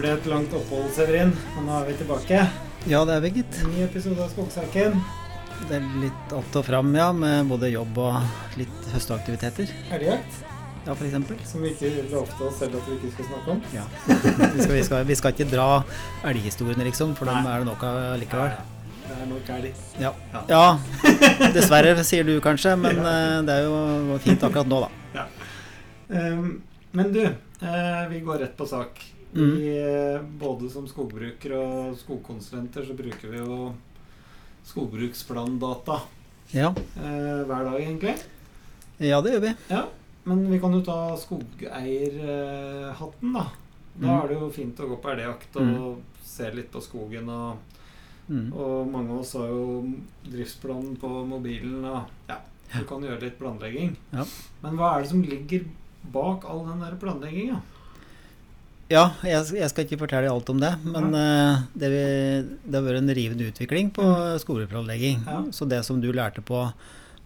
Ble et langt opphold, Severin. Og nå er vi tilbake. Ja, det er vi, gitt. Ny episode av Skogsaken. Det er litt att og fram, ja, med både jobb og litt høsteaktiviteter. Elgjakt, Ja, for eksempel. som vi ikke lovte oss selv at vi ikke skulle snakke om. Ja. Vi skal, vi skal, vi skal ikke dra elghistoriene, liksom, for dem er det nok av likevel. Det er nok elg. Ja. ja. Dessverre, sier du kanskje, men eh, det er jo fint akkurat nå, da. Um, men du, eh, vi går rett på sak. Mm. Vi, eh, både som skogbruker og skogkonsulenter så bruker vi jo skogbruksplandata Ja. eh, hver dag, egentlig. ja, det gjør vi. Ja, men vi kan jo ta skogeierhatten, da. Da Mm. er det jo fint å gå på elgjakt og se litt på skogen. Og, Mm. og mange av oss har jo driftsplanen på mobilen. Og ja, du kan gjøre litt planlegging. Ja. Men hva er det som ligger bak all den der planlegginga? Ja, jeg, jeg skal ikke fortelle alt om det, men uh, det, vi, det har vært en rivende utvikling på skoleplanlegging. Ja. Så det som du lærte på,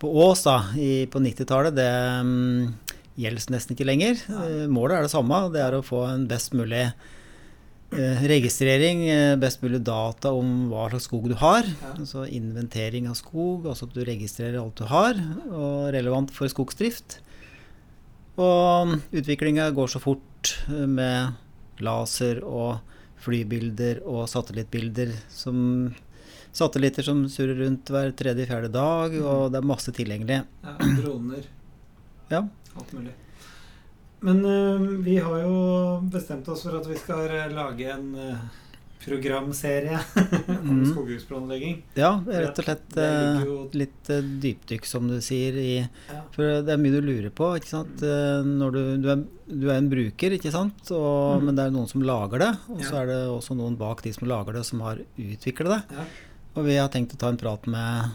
på Ås da, i, på 90-tallet, det um, gjelder nesten ikke lenger. Eh, målet er det samme, det er å få en best mulig uh, registrering, best mulig data om hva slags skog du har. Ja. Altså inventering av skog, altså at du registrerer alt du har, og relevant for skogsdrift. Og utviklinga går så fort med laser og flybilder og satellittbilder som Satellitter som surrer rundt hver tredje-fjerde dag, og det er masse tilgjengelig. Ja, droner. Ja. Alt mulig. Men uh, vi har jo bestemt oss for at vi skal lage en eh, programserie om Mhm. skogbruksplanlegging. Ja, rett og slett eh, jo litt eh, dypdykk, som du sier, i ja. For det er mye du lurer på, ikke sant. Eh, Når du, du, er, du er en bruker, ikke sant. Og, mm. Men det er noen som lager det. Og så er det også noen bak de som lager det, som har utviklet det. Ja. Og vi har tenkt å ta en prat med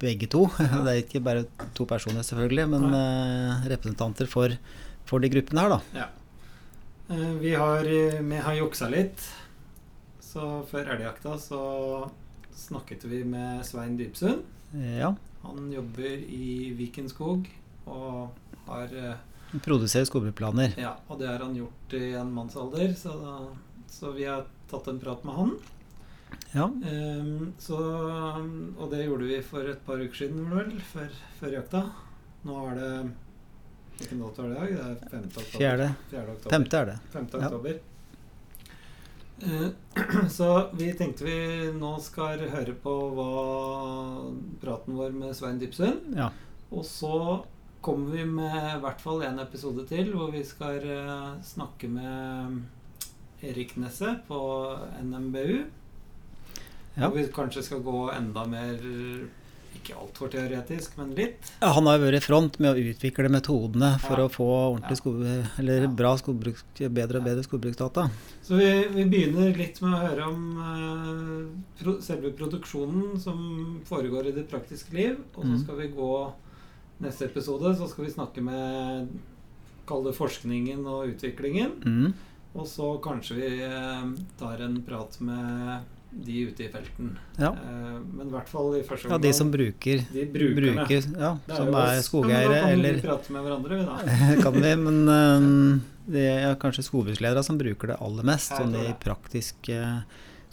begge to. Det er ikke bare to personer, selvfølgelig, men eh, representanter for, for de gruppene her, da. Ja. Vi har, vi har juksa litt. Så før elgjakta så snakket vi med Svein Dybsund. Eh, Ja. Han jobber i Viken skog og har Han Produserer skogbrukplaner. Ja, og det har han gjort i en mannsalder, så, da, så vi har tatt en prat med han. Ja. Um, så, og det gjorde vi for et par uker siden, vel, før, før jakta. Nå er det Hvilken dato er det i dag? Det er 5. oktober. Fjerde. 4. oktober. Femte er det. 5. Oktober. Eh, så vi tenkte vi nå skal høre på hva praten vår med Svein Dybsund. Ja. Og så kommer vi med i hvert fall en episode til hvor vi skal eh, snakke med Erik Nesset på NMBU. Ja. Hvor vi kanskje skal gå enda mer Ikke altfor teoretisk, men litt. Ja, Han har vært i front med å utvikle metodene for Ja. å få ordentlig skog, eller Ja. bra skogbruk, bedre og bedre skogbruksdata. Så vi, vi begynner litt med å høre om uh, pro, selve produksjonen som foregår i det praktiske liv. Og så Mhm. skal vi gå neste episode, så skal vi snakke med Kall det forskningen og utviklingen. Mm. Og så kanskje vi eh, tar en prat med de ute i felten. Ja. Eh, men i hvert fall i første ja, de som bruker, de brukerne. bruker ja, som er skogeiere, eller da kan vi prate med hverandre, vi da. kan vi, men eh, det er kanskje skogbruksledere som bruker det aller mest, sånn i praktisk eh,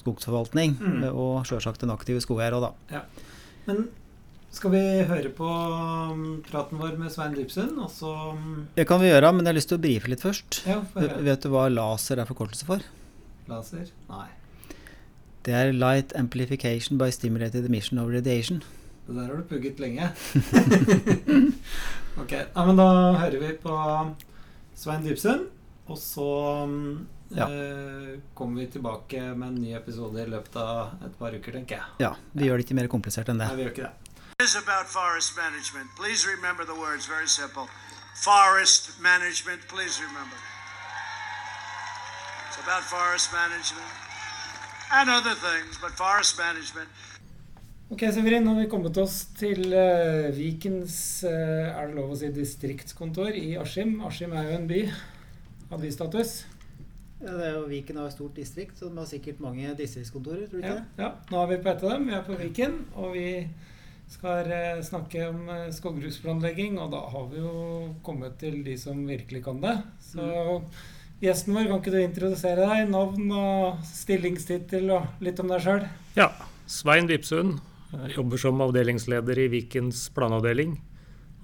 skogsforvaltning, Mm. og sjølsagt en aktiv skogeier òg, da. Men skal vi høre på um, praten vår med Svein Dybsund, og så um, Det kan vi gjøre, men jeg har lyst til å brife litt først. Ja. Vet du hva laser er forkortelse for? Laser? Nei. Det er Light Amplification by Stimulated Emission of Radiation. Det der har du pugget lenge. ok, ja, men da hører vi på Svein Dybsund, og så um, Ja. eh, kommer vi tilbake med en ny episode i løpet av et par uker, tenker jeg. Ja, vi gjør det ikke mer komplisert enn det. Nei, vi gjør ikke det. is about forest management. Please remember the words, very simple. Forest management, please remember. It's about forest management and other things, but forest management. Ok, Severin, nå har vi kommet oss til uh, Vikens uh, er det lov å si, distriktskontor i Askim. Askim er jo en by Hadde vi status? Ja, det er jo Viken har et stort distrikt, så de har sikkert mange distriktskontorer, tror du Ja, ja, nå er vi på ett av dem. Vi er på Viken, og vi skal uh, snakke om uh, skogbruksplanlegging. Og da har vi jo kommet til de som virkelig kan det. Så gjesten vår. Kan ikke du introdusere deg? Navn og stillingstittel og litt om deg sjøl? Ja. Svein Vipsund. Jobber som avdelingsleder i Vikens planavdeling.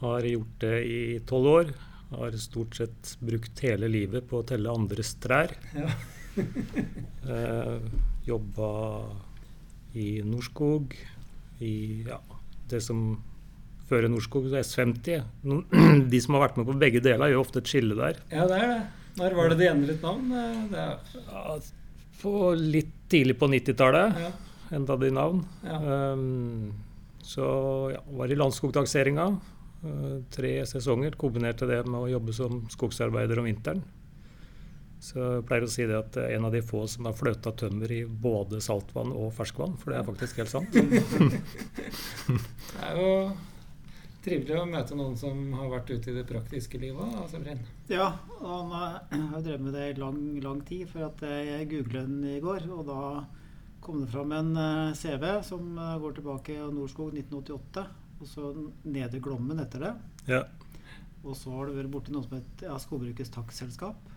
Har gjort det i tolv år. Har stort sett brukt hele livet på å telle andres trær. Ja. eh, jobba i Norskog, i ja, det som fører Norskog, S50. De som har vært med på begge deler, gjør ofte et skille der. Ja, det er det. Når var det de endret navn? Eh, Det er, Ja, på litt tidlig på 90-tallet ja, endra de navn. ja. Um, så ja, var i Landskogtakseringa uh, tre sesonger. Kombinerte det med å jobbe som skogsarbeider om vinteren. Så jeg pleier å si det at en av de få som har fløta tømmer i både saltvann og ferskvann, for det er faktisk helt sant. Det er jo trivelig å møte noen som har vært ute i det praktiske livet. Severin. Ja, han har drevet med det i lang, lang tid. For at jeg googlet den i går, og da kom det fram en eh, CV som eh, går tilbake til Norskog 1988. Og så Nedre Glommen etter det. Ja. Og så har det vært borti noe som heter ja, Skogbrukets takstselskap.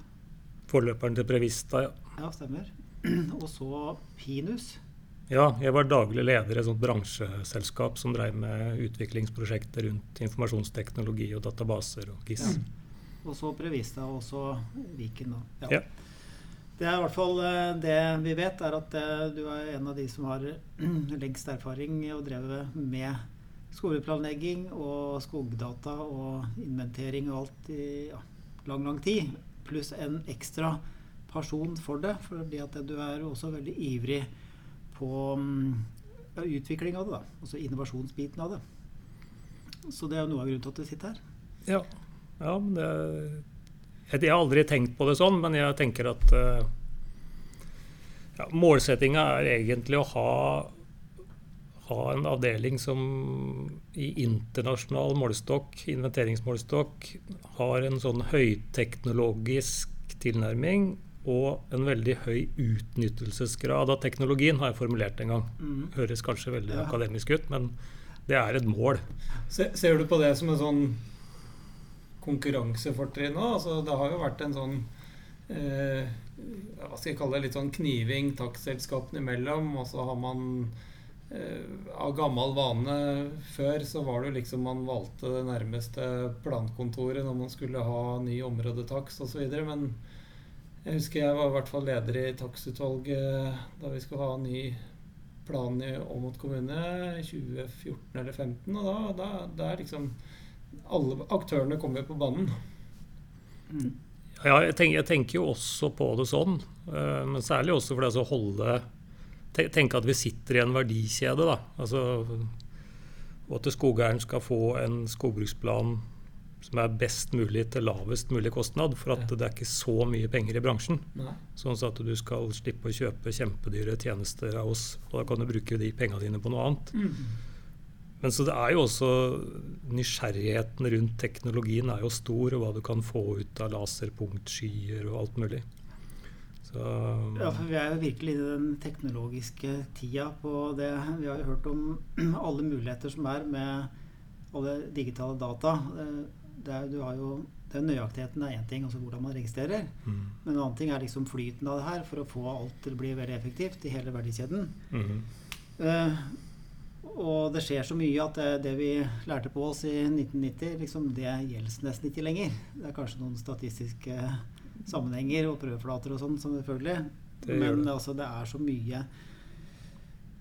Forløperen til Prevista, ja. Ja, stemmer. Og så Pinus. Ja, jeg var daglig leder i et sånt bransjeselskap som drev med utviklingsprosjekter rundt informasjonsteknologi og databaser og GIS. Ja. Og så Prevista, og så Viken. Da. Ja. Det er i hvert fall eh, det vi vet, er at eh, du er en av de som har lengst erfaring og drevet med skoleplanlegging og skogdata og inventering og alt i ja, lang, lang tid. Pluss en ekstra person for det, fordi at du er også veldig ivrig på mm, ja, utvikling av det. da, Altså innovasjonsbiten av det. Så det er jo noe av grunnen til at du sitter her. Ja, ja det jeg, har aldri tenkt på det sånn, men jeg tenker at uh, ja, målsettinga er egentlig å ha, ha en avdeling som i internasjonal målestokk, inventeringsmålestokk, har en sånn høyteknologisk tilnærming og en veldig høy utnyttelsesgrad av teknologien, har jeg formulert en gang. Mm. Høres kanskje veldig Ja. akademisk ut, men det er et mål. Se, ser du på det som en sånn konkurransefortrinn òg? Altså, det har jo vært en sånn eh, Hva skal jeg kalle det? Litt sånn kniving takstselskapene imellom. Og så har man eh, av gammel vane før så var det jo liksom man valgte det nærmeste plankontoret når man skulle ha ny områdetakst osv. Men jeg husker jeg var i hvert fall leder i takstutvalget da vi skulle ha en ny plan i Åmot kommune i 2014 eller 2015. Og da, da, da er liksom alle aktørene kommer på banen. Mm. Ja, jeg tenker, jeg tenker jo også på det sånn, eh, men særlig også for det å holde Tenke at vi sitter i en verdikjede, da. Altså, og at skogeieren skal få en skogbruksplan som er best mulig til lavest mulig kostnad, for at det er ikke så mye penger i bransjen. Nei. Sånn at du skal slippe å kjøpe kjempedyre tjenester av oss, og da kan du bruke de pengene dine på noe annet. Men så det er jo også nysgjerrigheten rundt teknologien er jo stor, og hva du kan få ut av laserpunktskyer og alt mulig. Så Ja, for vi er jo virkelig i den teknologiske tida på det. Vi har jo hørt om alle muligheter som er med alle digitale data. Det- er, du har jo, det er Nøyaktigheten er én ting, altså hvordan man registrerer. mm, Men en annen ting er liksom flyten av det her for å få alt til å bli veldig effektivt i hele verdikjeden. Mm. Uh, og det skjer så mye at det, det vi lærte på oss i 1990, liksom, det gjelder nesten ikke lenger. Det er kanskje noen statistiske sammenhenger og prøveflater og sånn, som selvfølgelig. Det Men det. altså, det er så mye eh,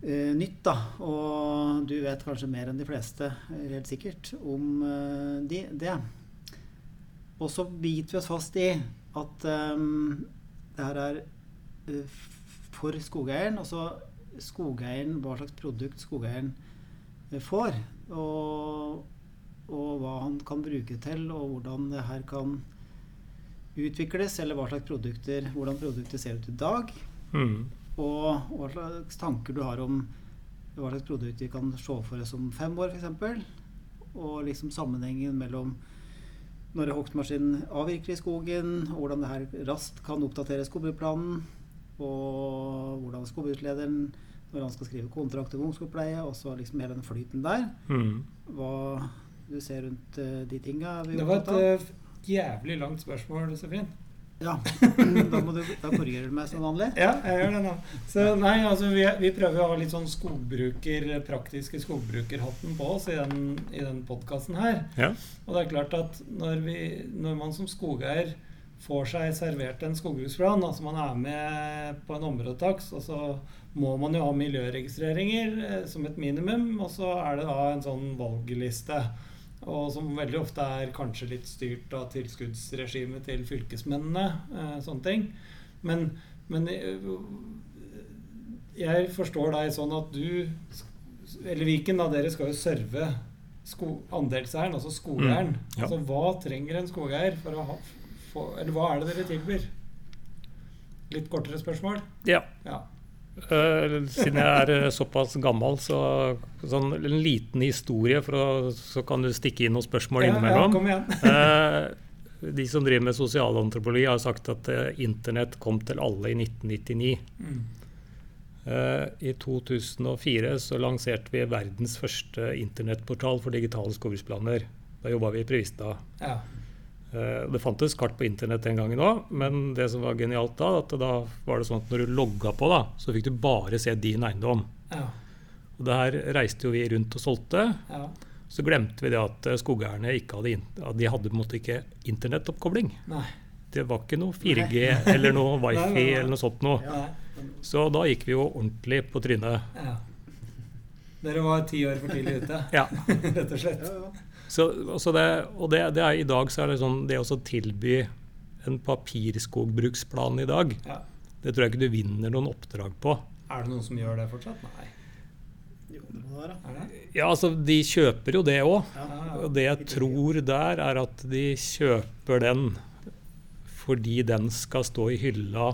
nytt, da. Og du vet kanskje mer enn de fleste, eh, helt sikkert, om eh, de, det. Og så biter vi oss fast i at um, det her er eh, for skogeieren. Altså skogeieren, hva slags produkt skogeieren eh, får. Og, og hva han kan bruke til, og hvordan det her kan utvikles. Eller hva slags produkter, hvordan produkter ser ut i dag. Mm. Og hva slags tanker du har om hva slags produkt vi kan se for oss om fem år, f.eks. Og liksom sammenhengen mellom når hogstmaskinen avvirker i skogen, og hvordan det her raskt kan oppdatere skogbrukplanen, og hvordan skogbrukslederen når han skal skrive kontrakt om ungskogpleie, og så liksom hele den flyten der. Mm. Hva du ser rundt eh, de tinga. Det var et eh, jævlig langt spørsmål, Josefin. Ja, da, må du, da korrigerer du meg som vanlig. Ja, jeg gjør det nå. Så nei, altså vi, vi prøver å ha litt sånn skogbruker, praktiske skogbrukerhatten på oss i den, i den podkasten her. Ja. Og det er klart at når, vi, når man som skogeier får seg servert en skogbruksplan, altså man er med på en områdetakst, og så må man jo ha miljøregistreringer eh, som et minimum, og så er det da en sånn valgliste. Og som veldig ofte er kanskje litt styrt av tilskuddsregimet til fylkesmennene. Eh, sånne ting. Men, men eh, jeg forstår deg sånn at du Eller Viken, da, dere skal jo serve andelseieren, altså skogeieren. Mm, ja. Altså hva trenger en skogeier for å ha for, Eller hva er det dere tilbyr? Litt kortere spørsmål? ja. Ja. Eh, siden jeg er eh, såpass gammel, så sånn en liten historie, for å, så kan du stikke inn noen spørsmål Ja, ja, innimellom. kom igjen. Eh, de som driver med sosialantropologi, har sagt at internett kom til alle i 1999. Mm. I 2004 så lanserte vi verdens første internettportal for digitale skogbruksplaner. Da jobba vi i Privistad. Ja. Eh, Det fantes kart på internett den gangen òg, men det som var genialt da, at da var det sånn at når du logga på, da, så fikk du bare se din eiendom. Ja. Og det her reiste jo vi rundt og solgte. ja. Så glemte vi det at eh, skogeierne ikke hadde, de hadde på en måte ikke internettoppkobling. Det var ikke noe 4G eller noe Nei, nei, wifi nei. eller noe sånt noe. Ja. Så da gikk vi jo ordentlig på trynet. Ja. Dere var ti år for tidlig ute, Ja. rett og slett. Ja, ja. Så, så det, og det, det er, i dag så er det sånn det å tilby en papirskogbruksplan i dag, Ja. det tror jeg ikke du vinner noen oppdrag på. Er det noen som gjør det fortsatt? Nei. Jo, det må det være. Er det? Ja, altså de kjøper jo det òg. Ja. Og det jeg tror der, er at de kjøper den fordi den skal stå i hylla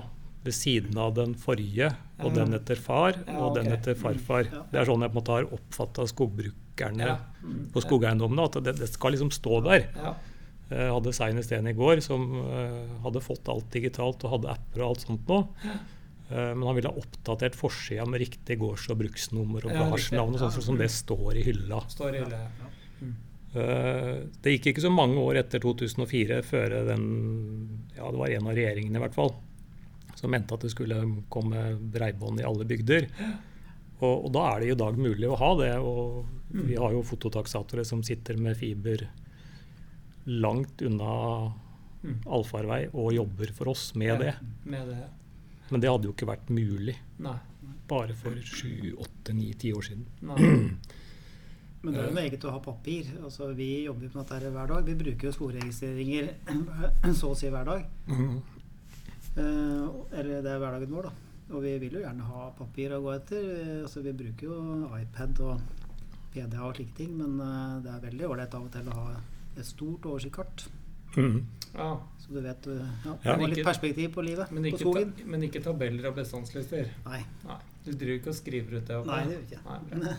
ved siden av den forrige, og den etter far, og den etter farfar. Det er sånn jeg på en måte har oppfatta skogbrukerne Mm. på skogeiendommene, at det, det skal liksom stå der. Jeg hadde seinest en i går som eh, hadde fått alt digitalt og hadde apper og alt sånt nå. Eh, men han ville ha oppdatert forsida med riktig gårds- og bruksnummer og Ja, gardsnavn og sånn, som det står i hylla. Står ille. Eh, Det gikk ikke så mange år etter 2004 før den Ja, det var en av regjeringene i hvert fall som mente at det skulle komme breibånd i alle bygder. Og, og da er det i dag mulig å ha det. Og vi har jo fototaksatorer som sitter med fiber langt unna Mm. allfarvei og jobber for oss med Ja. det. Med det. Men det hadde jo ikke vært mulig Nei. bare for sju, åtte, ni, ti år siden. Nei. Men det er jo noe eget å ha papir. Altså, vi jobber jo på dette hver dag. Vi bruker jo sporregistreringer så å si hver dag. Eh, eller det er hverdagen vår, da. Og vi vil jo gjerne ha papir å gå etter. Eh, Altså, vi bruker jo iPad og PDA og slike ting, men eh, det er veldig ålreit av og til å ha et stort oversiktskart. Mm. Ja. Så du vet eh, ja, Ja. litt perspektiv på livet, Men, på ikke skogen. ta, men ikke tabeller og bestandslister. Nei, Nei. Du driver ikke og skriver ut det? oppe? Nei, det gjør ikke. Nei,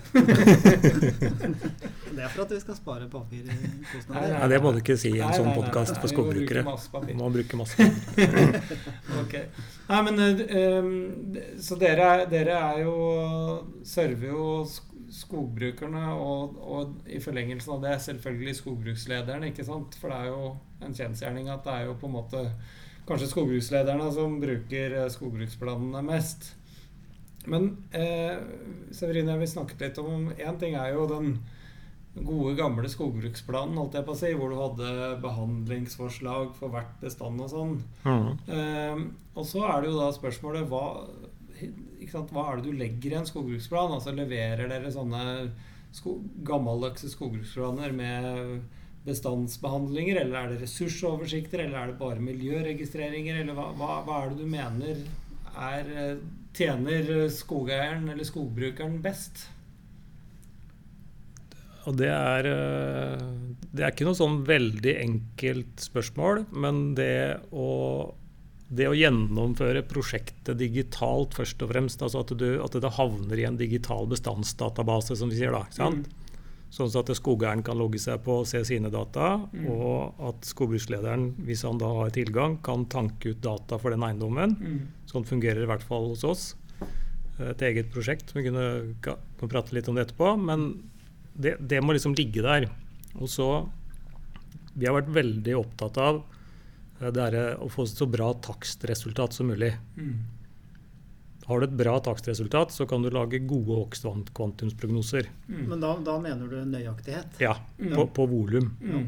det er for at vi skal spare papirkostnader. nei. Det må du ikke si i en sånn podkast nei, skogbrukere. vi må bruke masse papir. okay. Nei, men um, Så dere, er- dere er jo server jo skogbrukerne, og, og i forlengelsen av det selvfølgelig skogbrukslederne, ikke sant? For det er jo en kjensgjerning at det er jo på en måte kanskje skogbrukslederne som bruker eh, skogbruksplanene mest. Men eh, jeg vil snakke litt om Én ting er jo den gode, gamle skogbruksplanen, holdt jeg på å si, hvor du hadde behandlingsforslag for hvert bestand og sånn. Mm. Eh, og så er det jo da spørsmålet hva, sant, hva er det du legger i en skogbruksplan? Altså Leverer dere sånne sko gammeldagse skogbruksplaner med bestandsbehandlinger, eller er det ressursoversikter, eller er det bare miljøregistreringer, eller hva, hva, hva er det du mener er, eh, tjener skogeieren eller skogbrukeren best? Og det er, eh, det er ikke noe sånn veldig enkelt spørsmål, men det å, det å gjennomføre prosjektet digitalt først og fremst, altså at, du, at det havner i en digital bestandsdatabase, som vi sier da, sant? Sånn at skogeieren kan logge seg på og se sine data, og at skogbrukslederen, hvis han da har tilgang, kan tanke ut data for den eiendommen. Mm. Sånn fungerer i hvert fall hos oss. Et eget prosjekt. Vi kunne, prate litt om det etterpå. Men det, det må liksom ligge der. Og så Vi har vært veldig opptatt av Eh, Det er å få så bra takstresultat som mulig. Mm. Har du et bra takstresultat, så kan du lage gode Ox-kvantumsprognoser. Mm. Men da, da mener du nøyaktighet? Ja, på, på volum. Mm.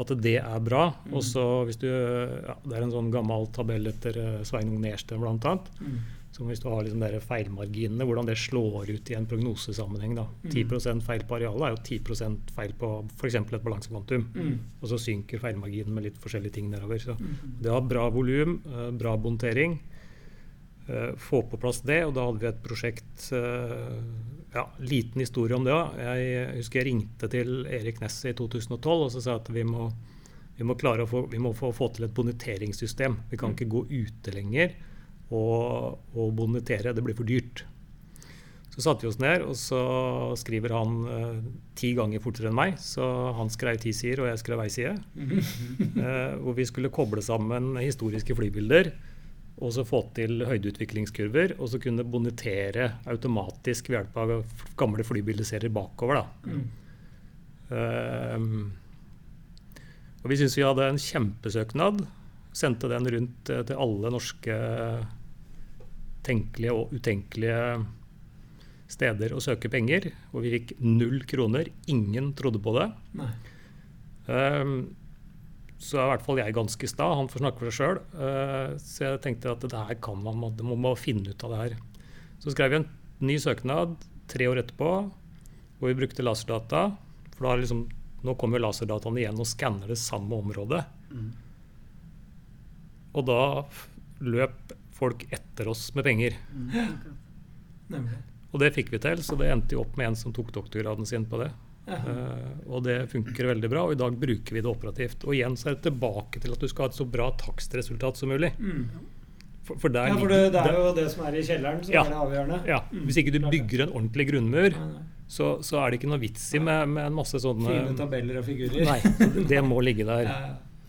At det er bra. Og så hvis du ja, Det er en sånn gammel tabell etter eh, Sveinung Nersten bl.a. Mm. Som hvis du har liksom der feilmarginene, hvordan det slår ut i en prognosesammenheng. da. 10 feil på arealet er jo 10% feil på f.eks. et balansekvantum. Mm. Og så synker feilmarginen med litt forskjellige ting nedover. Så det har bra volum, eh, bra bontering. Eh, Få på plass det, og da hadde vi et prosjekt ja, Liten historie om det òg. Jeg husker jeg ringte til Erik Nesse i 2012 og så sa jeg at vi må, vi må klare å få, vi må få, få til et boniteringssystem. Vi kan ikke gå ute lenger og, og bonitere. Det blir for dyrt. Så satte vi oss ned, og så skriver han eh, ti ganger fortere enn meg. Så han skrev ti sider, og jeg skrev ei side. Eh, hvor vi skulle koble sammen historiske flybilder og så få til høydeutviklingskurver, og så kunne bonitere automatisk ved hjelp av gamle flybildeserier bakover. Da. Uh, og vi syns vi hadde en kjempesøknad. Sendte den rundt eh, til alle norske tenkelige og utenkelige steder å søke penger. Og vi fikk null kroner. Ingen trodde på det. Nei. Ehm, så er i hvert fall jeg ganske sta. Han får snakke for seg sjøl. så jeg tenkte at det her kan man, det må man finne ut av det her. Så skrev vi en ny søknad tre år etterpå, hvor vi brukte laserdata. For da liksom, nå kommer laserdataen igjen og skanner det samme området. Og da løp folk etter oss med penger. Nemlig. Og det fikk vi til, så det endte jo opp med en som tok doktorgraden sin på det. Eh, og det funker veldig bra, og i dag bruker vi det operativt. Og igjen så er det tilbake til at du skal ha et så bra takstresultat som mulig. Mm. For, for der Ja, for det, det er jo det som er i kjelleren som Ja. er det avgjørende. ja, Hvis ikke du bygger en ordentlig grunnmur, så, så er det ikke noe vits i med, med en masse sånne Fine tabeller og figurer. Nei, det- må ligge der.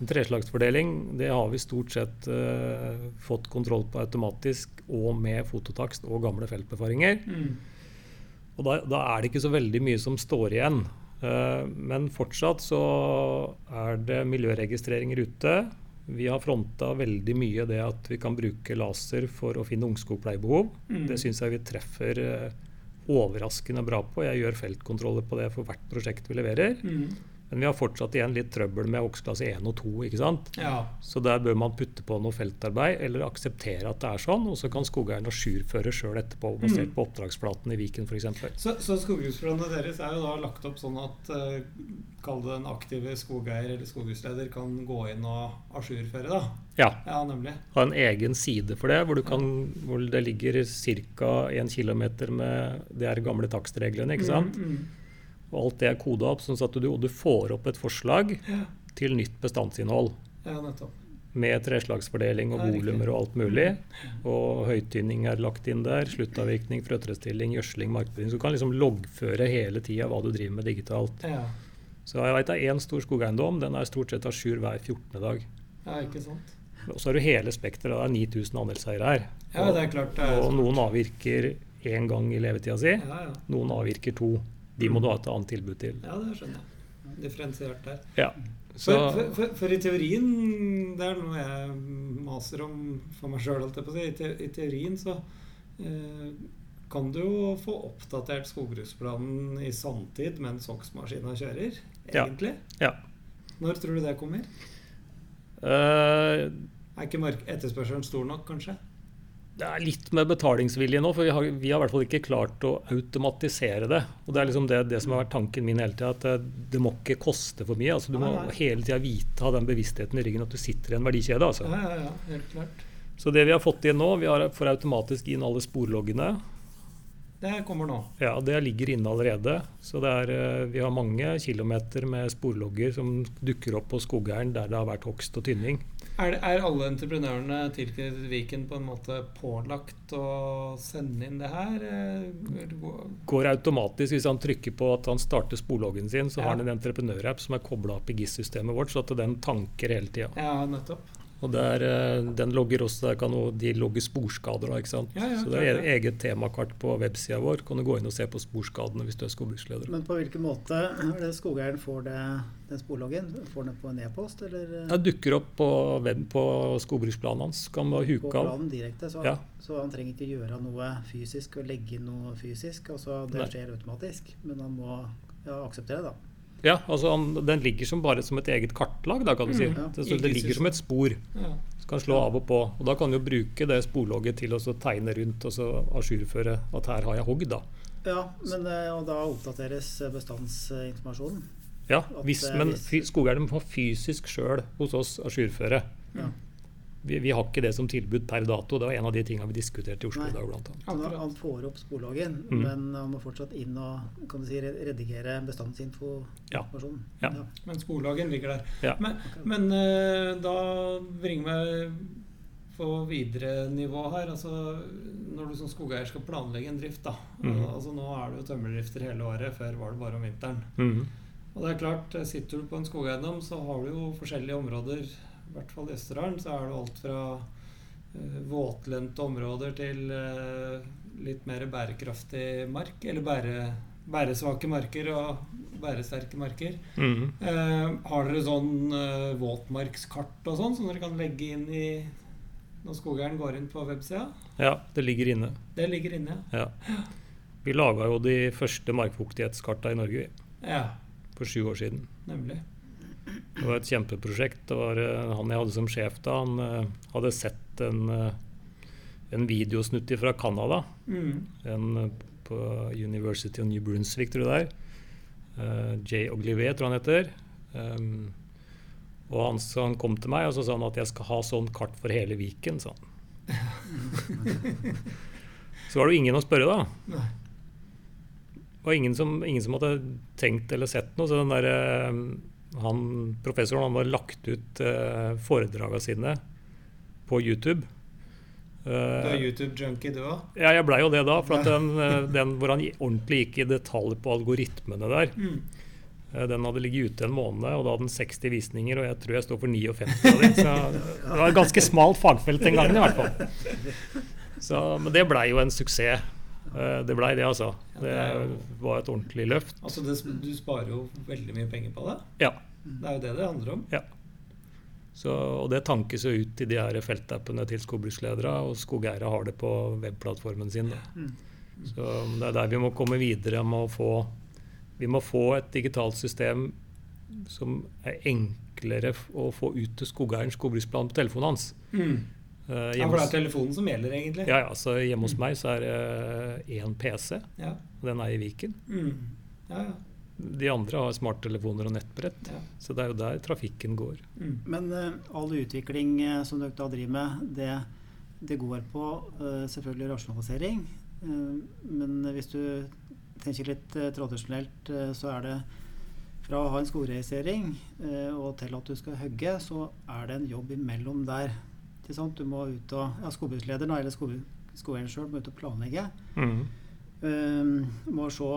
En treslagsfordeling det har vi stort sett uh, fått kontroll på automatisk, og med fototakst og gamle feltbefaringer. Mm. Og da, da er det ikke så veldig mye som står igjen. Eh, men fortsatt så er det miljøregistreringer ute. Vi har fronta veldig mye det at vi kan bruke laser for å finne ungskogpleiebehov. Mm. Det syns jeg vi treffer eh, overraskende bra på. Jeg gjør feltkontroller på det for hvert prosjekt vi leverer. Mm. Men vi har fortsatt igjen litt trøbbel med oksklasse 1 og 2. ikke sant? ja. Så der bør man putte på noe feltarbeid, eller akseptere at det er sånn. Og så kan skogeierne ajourføre sjøl etterpå, basert Mm. på oppdragsplaten i Viken f.eks. Så, så skogbruksplanene deres er jo da lagt opp sånn at uh, Kall det en aktive skogeier eller skoghusleder kan gå inn og ajourføre, da. Ja. Ja, nemlig. ha en egen side for det, hvor, du kan, hvor det ligger ca. 1 km med er gamle takstreglene. ikke sant? Mm, mm. Og alt det er koda opp, sånn at du, du får opp et forslag Ja. til nytt bestandsinnhold. ja. Med treslagsfordeling og volumer og alt mulig. Og høytynning er lagt inn der. Sluttavvirkning, frøtrestilling, gjødsling, markberedning. Så du kan liksom loggføre hele tida hva du driver med digitalt. Ja. Så jeg vet det er én stor skogeiendom. Den er stort sett à jour hver 14. dag. ja, ikke sant. Og så har du hele spekteret. Det er 9000 andelseiere her. Ja, det er klart det er Og noen avvirker én gang i levetida si. Ja, ja. Noen avvirker to. De må du ha et annet tilbud til. ja, det skjønner jeg. Differensiert der. Ja. Så, For, for, for, i teorien Det er noe jeg maser om for meg sjøl, si. I, te, I teorien så eh, kan du jo få oppdatert skogbruksplanen i sanntid mens hogstmaskina kjører, Ja. egentlig. ja. Når tror du det kommer? Uh, Er ikke etterspørselen stor nok, kanskje? Det er litt med betalingsvilje nå, for vi har, vi har i hvert fall ikke klart å automatisere det. Og Det er liksom det, det som har vært tanken min hele tida, at det, det må ikke koste for mye. altså Du må ja, ja. hele tida vite, ha den bevisstheten i ryggen at du sitter i en verdikjede. altså. Ja, ja, ja, helt klart. Så det vi har fått inn nå, vi har får automatisk inn alle sporloggene. Det kommer nå. Ja, det ligger inne allerede. Så det er, eh, vi har mange kilometer med sporlogger som dukker opp på skogeieren der det har vært hogst og tynning. Er, det- er alle entreprenørene tilknyttet Viken på en måte pålagt å sende inn det her? eh, Går automatisk hvis han trykker på at han starter sporloggen sin, så Ja. har han en entreprenørapp som er kobla opp i GIS-systemet vårt, så at den tanker hele tida. Ja, nettopp. Og der, eh, den logger også, der kan også de logge sporskader. Da, ikke sant? Ja, ja, så det er eget temakart på websida vår. Kan du gå inn og se på sporskadene hvis du er skogbruksleder. Men på hvilken måte er det skogeieren får det, den sporloggen? Får den på en e-post, eller? Det dukker opp på, web, på skogbruksplanen hans. Kan bare huke av. planen direkte, så, Ja. så han trenger ikke gjøre noe fysisk og legge inn noe fysisk. Altså, det Nei. skjer automatisk, men han må ja, akseptere det, da. Ja, altså han, Den ligger som bare som et eget kartlag, da, kan du si. Mm, ja. Det, så det ligger som et spor. Ja. Så kan slå av og på. Og Da kan du bruke det sporlogget til å tegne rundt og så ajourføre at her har jeg hogd. da. Ja, men, eh, og da oppdateres bestandsinformasjonen. Ja, hvis, eh, Men skogeierne må fysisk sjøl hos oss ajourføre. Ja. Vi, vi har ikke det som tilbud per dato. Det var en av de tingene vi diskuterte i Oslo i dag. bl.a. Han, han får opp sporloggen, Mm. men han må fortsatt inn og kan du si, redigere bestandsinformasjonen. Ja. Ja. Men sporloggen ligger der. Ja. Men, men eh, da bringer meg på videre nivå her. Altså, når du som skogeier skal planlegge en drift, da. Mm. Altså, nå er det jo tømmerdrifter hele året. Før var det bare om vinteren. Mm. Og det er klart, eh, sitter du på en skogeiendom, så har du jo forskjellige områder. I hvert fall i Østerdalen så er det alt fra uh, våtlendte områder til uh, litt mer bærekraftig mark. Eller bære, bæresvake marker og bæresterke marker. Mm. Uh, har dere sånn eh, våtmarkskart og sånn som dere kan legge inn i når skogeieren går inn på websida? Ja, det ligger inne. Det ligger inne, Ja. Vi laga jo de første markfuktighetskarta i Norge vi, ja. for sju år siden. Nemlig. Det var et kjempeprosjekt. Det var eh, han jeg hadde som sjef da, han eh, hadde sett en, eh, en videosnutt fra Canada. Mm. En på University of New Brunswick, tror jeg det er. Jay Oglivet, tror jeg han heter. Um, og han, så han kom til meg og så sa han at jeg skal ha sånn kart for hele Viken. sa han. så var det jo ingen å spørre, da. Nei. Det var ingen som, ingen som hadde tenkt eller sett noe. Så den der, eh, han, professoren han har lagt ut eh, foredragene sine på YouTube. Du er Eh, YouTube-junkie, du òg? ja, jeg blei jo det da. For at den, eh, den hvor han ordentlig gikk i detalj på algoritmene der, Mm. eh, den hadde ligget ute en måned, og da hadde den 60 visninger, og jeg tror jeg står for 59 av dem. Så det var et ganske smalt fagfelt den gangen, i hvert fall. Så, men det blei jo en suksess. Eh, Det blei det, altså. Ja, Det det var et ordentlig løft. Altså, det, du sparer jo veldig mye penger på det. Ja. Det er jo det det handler om. Så, og det tankes jo ut i de her feltappene til skogbruksledere, og skogeiere har det på webplattformen sin. Da. Mm. Så det er der vi må komme videre med å få Vi må få et digitalt system som er enklere å få ut til skogeieren skogbruksplan på telefonen hans. Mm. Eh, Ja, for det er telefonen som gjelder, egentlig. ja, ja, så hjemme hos meg så er det én PC, Ja. og den er i Viken. Mm. ja, ja. De andre har smarttelefoner og nettbrett, ja. så det er jo der trafikken går. Mm. Men uh, all utvikling uh, som dere da driver med, det, det går på uh, selvfølgelig rasjonalisering. Eh, men hvis du tenker litt eh, tradisjonelt, eh, så er det fra å ha en skogregistrering eh, og til at du skal hogge, så er det en jobb imellom der. Du må ut og, ja, Skogbrukslederen da, eller skog- skogeieren sjøl må ut og planlegge. Mm. Um, må se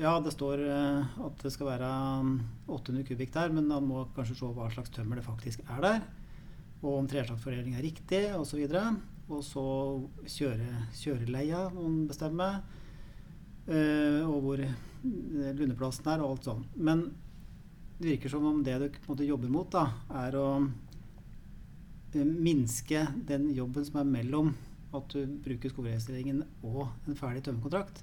Ja, det står eh, at det skal være um, 800 kubikk der, men han må kanskje se hva slags tømmer det faktisk er der. Og om treslagsfordeling er riktig, osv. Og, så og så kjøre, kjøreleia må han bestemme. eh, og hvor eh, lundeplassen er, og alt sånn. Men det virker som om det du måte jobber mot, da, er å minske den jobben som er mellom at du bruker skogregistreringen og en ferdig tømmerkontrakt.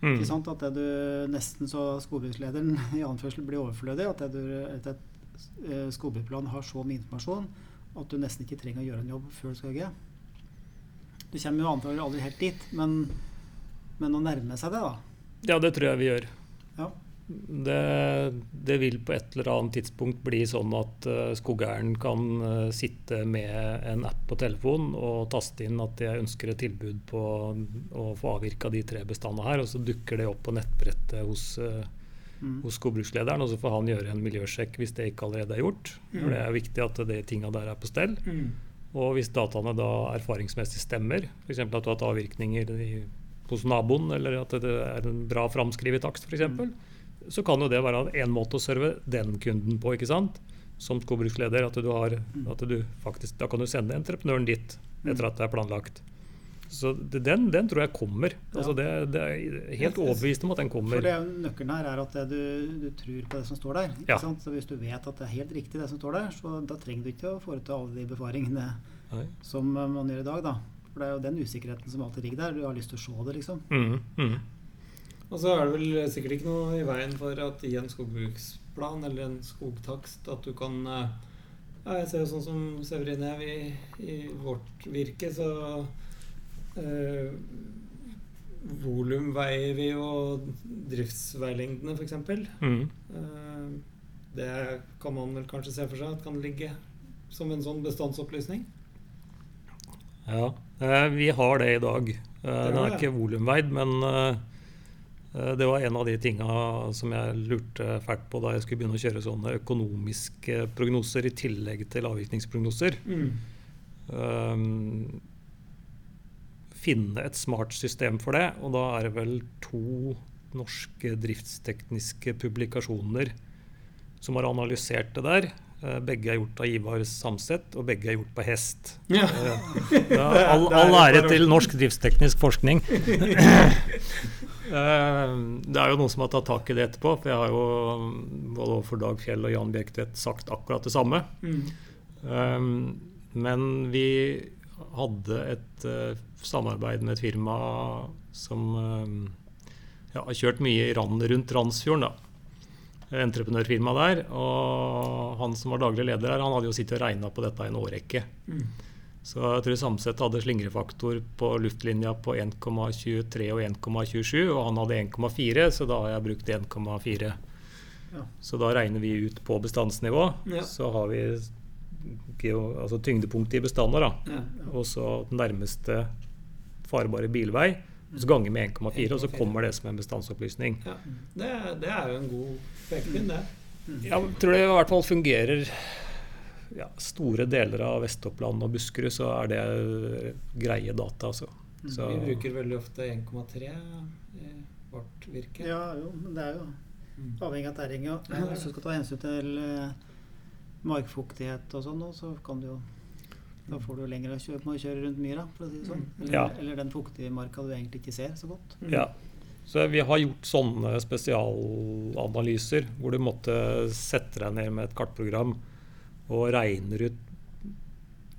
Mm. Ikke sant? At det du nesten så skogbrukslederen i anførsel blir overflødig. At, det du, at et eh, skogbruksplan har så mye informasjon at du nesten ikke trenger å gjøre en jobb før du skal hogge. Du kommer jo antakelig aldri helt dit, men, men å nærme seg det, da. Ja, det tror jeg vi gjør. Ja. Det, det vil på et eller annet tidspunkt bli sånn at uh, skogeieren kan eh, sitte med en app på telefonen og taste inn at jeg ønsker et tilbud på å få avvirka de tre bestandene her, og så dukker det opp på nettbrettet hos, eh, Mm. hos skogbrukslederen, og så får han gjøre en miljøsjekk hvis det ikke allerede er gjort. For Mm. det er viktig at de tinga der er på stell. Mm. Og hvis dataene da erfaringsmessig stemmer, f.eks. at du har hatt avvirkninger i, hos naboen, eller at det er en bra framskrevet takst f.eks., Mm. Så kan jo det være en måte å serve den kunden på. ikke sant? som skogbruksleder. At du har, at du faktisk, da kan du sende entreprenøren dit etter at det er planlagt. Så den, den tror jeg kommer. Altså det, det er helt overbevist om at den For kommer. det er Nøkkelen her er at du, du tror på det som står der. Ikke Ja. sant? Så Hvis du vet at det er helt riktig det som står der, så da trenger du ikke å foreta alle de befaringene Nei. som man gjør i dag. da. For det er jo den usikkerheten som alltid ligger der. Du har lyst til å se det, liksom. Mm, mhm. Og så er det vel sikkert ikke noe i veien for at i en skogbruksplan eller en skogtakst at du kan eh, ja, Jeg ser jo sånn som Severin Hev i, i vårt virke, så eh, Volumveier vi jo driftsveilengdene, f.eks. Mm. Eh, det kan man vel kanskje se for seg at kan ligge som en sånn bestandsopplysning. Ja, eh, vi har det i dag. Eh, er, det er det. ikke volumveid, men eh, det var en av de tinga som jeg lurte fælt på da jeg skulle begynne å kjøre sånne økonomiske prognoser i tillegg til avvirkningsprognoser. Um, finne et smart system for det, og da er det vel to norske driftstekniske publikasjoner som har analysert det der. Eh, Begge er gjort av Ivar Samset, og begge er gjort på hest. Ja. er ja, all, all ære til norsk driftsteknisk forskning. Eh, Det er jo noen som har tatt tak i det etterpå, for jeg har jo mm, både overfor Dag Fjell og Jan Bjerktvedt sagt akkurat det samme. Mm. Um, men vi hadde et eh, samarbeid med et firma som ja, har kjørt mye i rand, rundt Randsfjorden. da. Entreprenørfirma der. Og han som var daglig leder her, han hadde jo sittet og regna på dette i en årrekke. Mm. Så jeg tror Samset hadde slingrefaktor på luftlinja på 1,23 og 1,27, og han hadde 1,4, så da har jeg brukt 1,4. Ja. Så da regner vi ut på bestandsnivå. Ja. Så har vi altså tyngdepunktet i bestander, da. Ja. og så den nærmeste farbare bilvei. Så ganger med 1,4, og så kommer det som en bestandsopplysning. Ja. Det, det er jo en god pekepinn, det. Jeg tror det i hvert fall fungerer ja, Store deler av Vest-Oppland og Buskerud så er det greie data. Altså. Så, Vi bruker veldig ofte 1,3 i vårt virke. Ja, jo, men det er jo Mm. avhengig av terrenget. Ja, er Hvis du skal ta hensyn til eh, markfuktighet og sånn, så kan du jo Da får du lengre å kjøre, må kjøre rundt myra, for å si det sånn. Eller, Ja. eller den fuktige marka du egentlig ikke ser så godt. Mm. ja. så vi har gjort sånne spesialanalyser hvor du måtte sette deg ned med et kartprogram og regner ut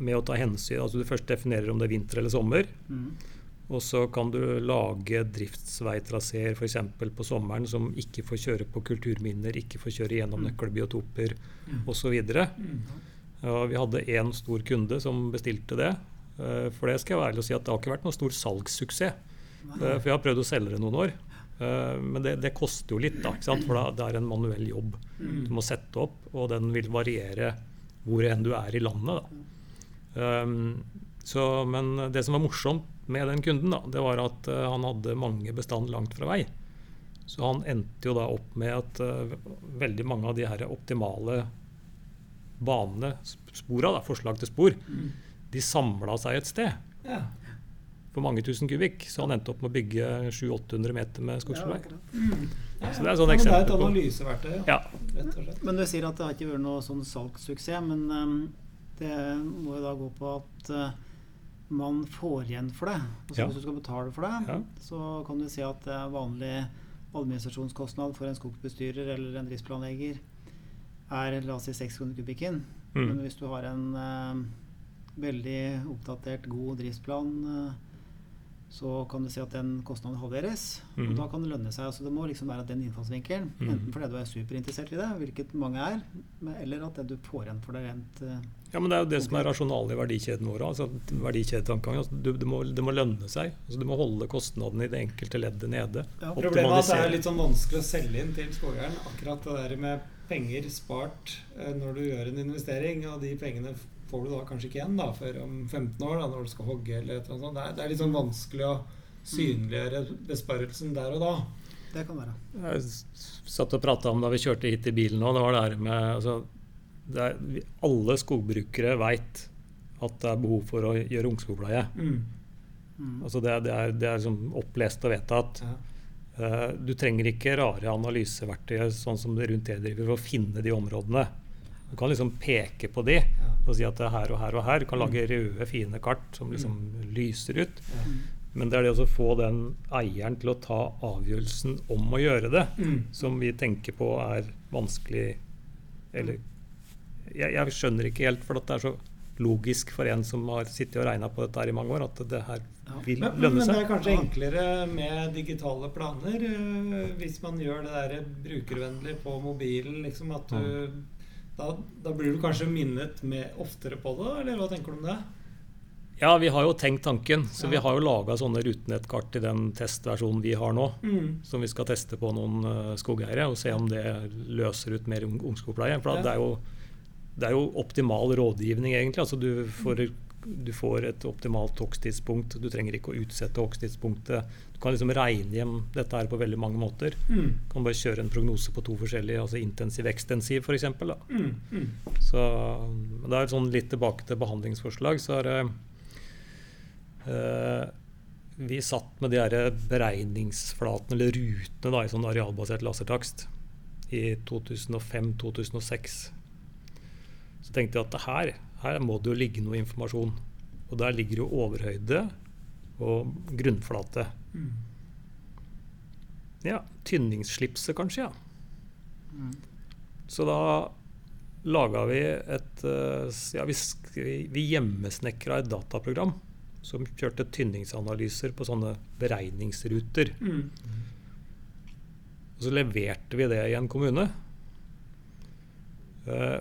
med å ta hensyn altså Du først definerer om det er vinter eller sommer. Mm. Og så kan du lage driftsveitraseer f.eks. på sommeren som ikke får kjøre på kulturminner, ikke får kjøre gjennom nøkkelbiotoper osv. Mm. Ja, vi hadde én stor kunde som bestilte det. Eh, For det skal jeg være ærlig og si at det har ikke vært noen stor salgssuksess. Eh, For jeg har prøvd å selge det noen år. Eh, Men det, det koster jo litt, da, for da, det er en manuell jobb Mm. du må sette opp, og den vil variere hvor enn du er i landet. Um, så, men det som var morsomt med den kunden, da, det var at uh, han hadde mange bestand langt fra vei. Så han endte jo da opp med at uh, veldig mange av de her optimale banene, spora, da, forslag til spor, Mm. de samla seg et sted Ja. For mange tusen kubikk. Så han endte opp med å bygge 700-800 meter med skogsbilvei. Ja, Ja, Så det er sånn ja, men det er et analyseverktøy, ja. Ja. rett og slett. Men du sier at det har ikke vært noe sånn salgssuksess, men um, det må jo da gå på at uh, man får igjen for det. Altså Ja. Hvis du skal betale for det, Ja. så kan du si at det er vanlig administrasjonskostnad for en skogsbestyrer eller en driftsplanlegger er la oss si 6 kroner kubikken. Mm. Men hvis du har en uh, veldig oppdatert, god driftsplan, eh, så kan du si at den kostnaden halveres. Mm. Og da kan det lønne seg. Altså det må liksom være den innfallsvinkelen. Mm. Enten fordi du er superinteressert i det, hvilket mange er, eller at det du får igjen for det rent uh, Ja, men Det er jo det som er rasjonalet i verdikjeden vår. Altså, verdikjedetankegang. Altså, du, det, må, det må lønne seg. Altså, du må holde kostnadene i det enkelte leddet nede. Ja. Problemet er at det er litt sånn vanskelig å selge inn til skogeieren akkurat det der med penger spart eh, når du gjør en investering, og de pengene får du da kanskje ikke igjen da før om 15 år, da, når du skal hogge eller et eller annet sånt. Det er, det er litt sånn vanskelig å synliggjøre besparelsen der og da. Det kan være. Jeg satt og prata om da vi kjørte hit i bilen nå, det var det med altså, det er, Alle skogbrukere veit at det er behov for å gjøre ungskogpleie. Mm. Mm. Altså det, er- det er, det er liksom opplest og vedtatt. Ja. Uh, du trenger ikke rare analyseverktøy sånn som det rundt det driver for å finne de områdene. Du kan liksom peke på de og si at det er her og her og her. Du kan lage røde, fine kart som liksom lyser ut. Men det er det å få den eieren til å ta avgjørelsen om å gjøre det, Mm. som vi tenker på er vanskelig Eller jeg, jeg skjønner ikke helt, for det er så logisk for en som har sittet og regna på dette her i mange år, at det her vil ja. men, lønne men det er kanskje enklere med digitale planer eh, hvis man gjør det der brukervennlig på mobilen. liksom at du, da, da blir du kanskje minnet med oftere på det, eller hva tenker du om det? Ja, vi har jo tenkt tanken, så Ja. vi har jo laga sånne rutenettkart i den testversjonen vi har nå. Mm. Som vi skal teste på noen uh, skogeiere og se om det løser ut mer ungskogpleie. For Ja. det, er jo, det er jo optimal rådgivning, egentlig. Altså du får, du får et optimalt hogsttidspunkt. Du trenger ikke å utsette hogsttidspunktet. Kan liksom regne hjem dette her på veldig mange måter. Mm. Kan bare kjøre en prognose på to forskjellige, altså intensiv ekstensiv f.eks. Mm. Mm. Så det er sånn litt tilbake til behandlingsforslag, så er det eh, Vi satt med de her beregningsflatene, eller rutene, da, i sånn arealbasert lasertakst i 2005-2006. Så tenkte jeg at her, her må det jo ligge noe informasjon. Og der ligger jo overhøyde og grunnflate. Mm. Ja, tynningsslipset kanskje, ja. Mm. Så da laga vi et eh, Ja, vi, vi hjemmesnekra et dataprogram som kjørte tynningsanalyser på sånne beregningsruter. Mm. Og så leverte vi det i en kommune. Eh,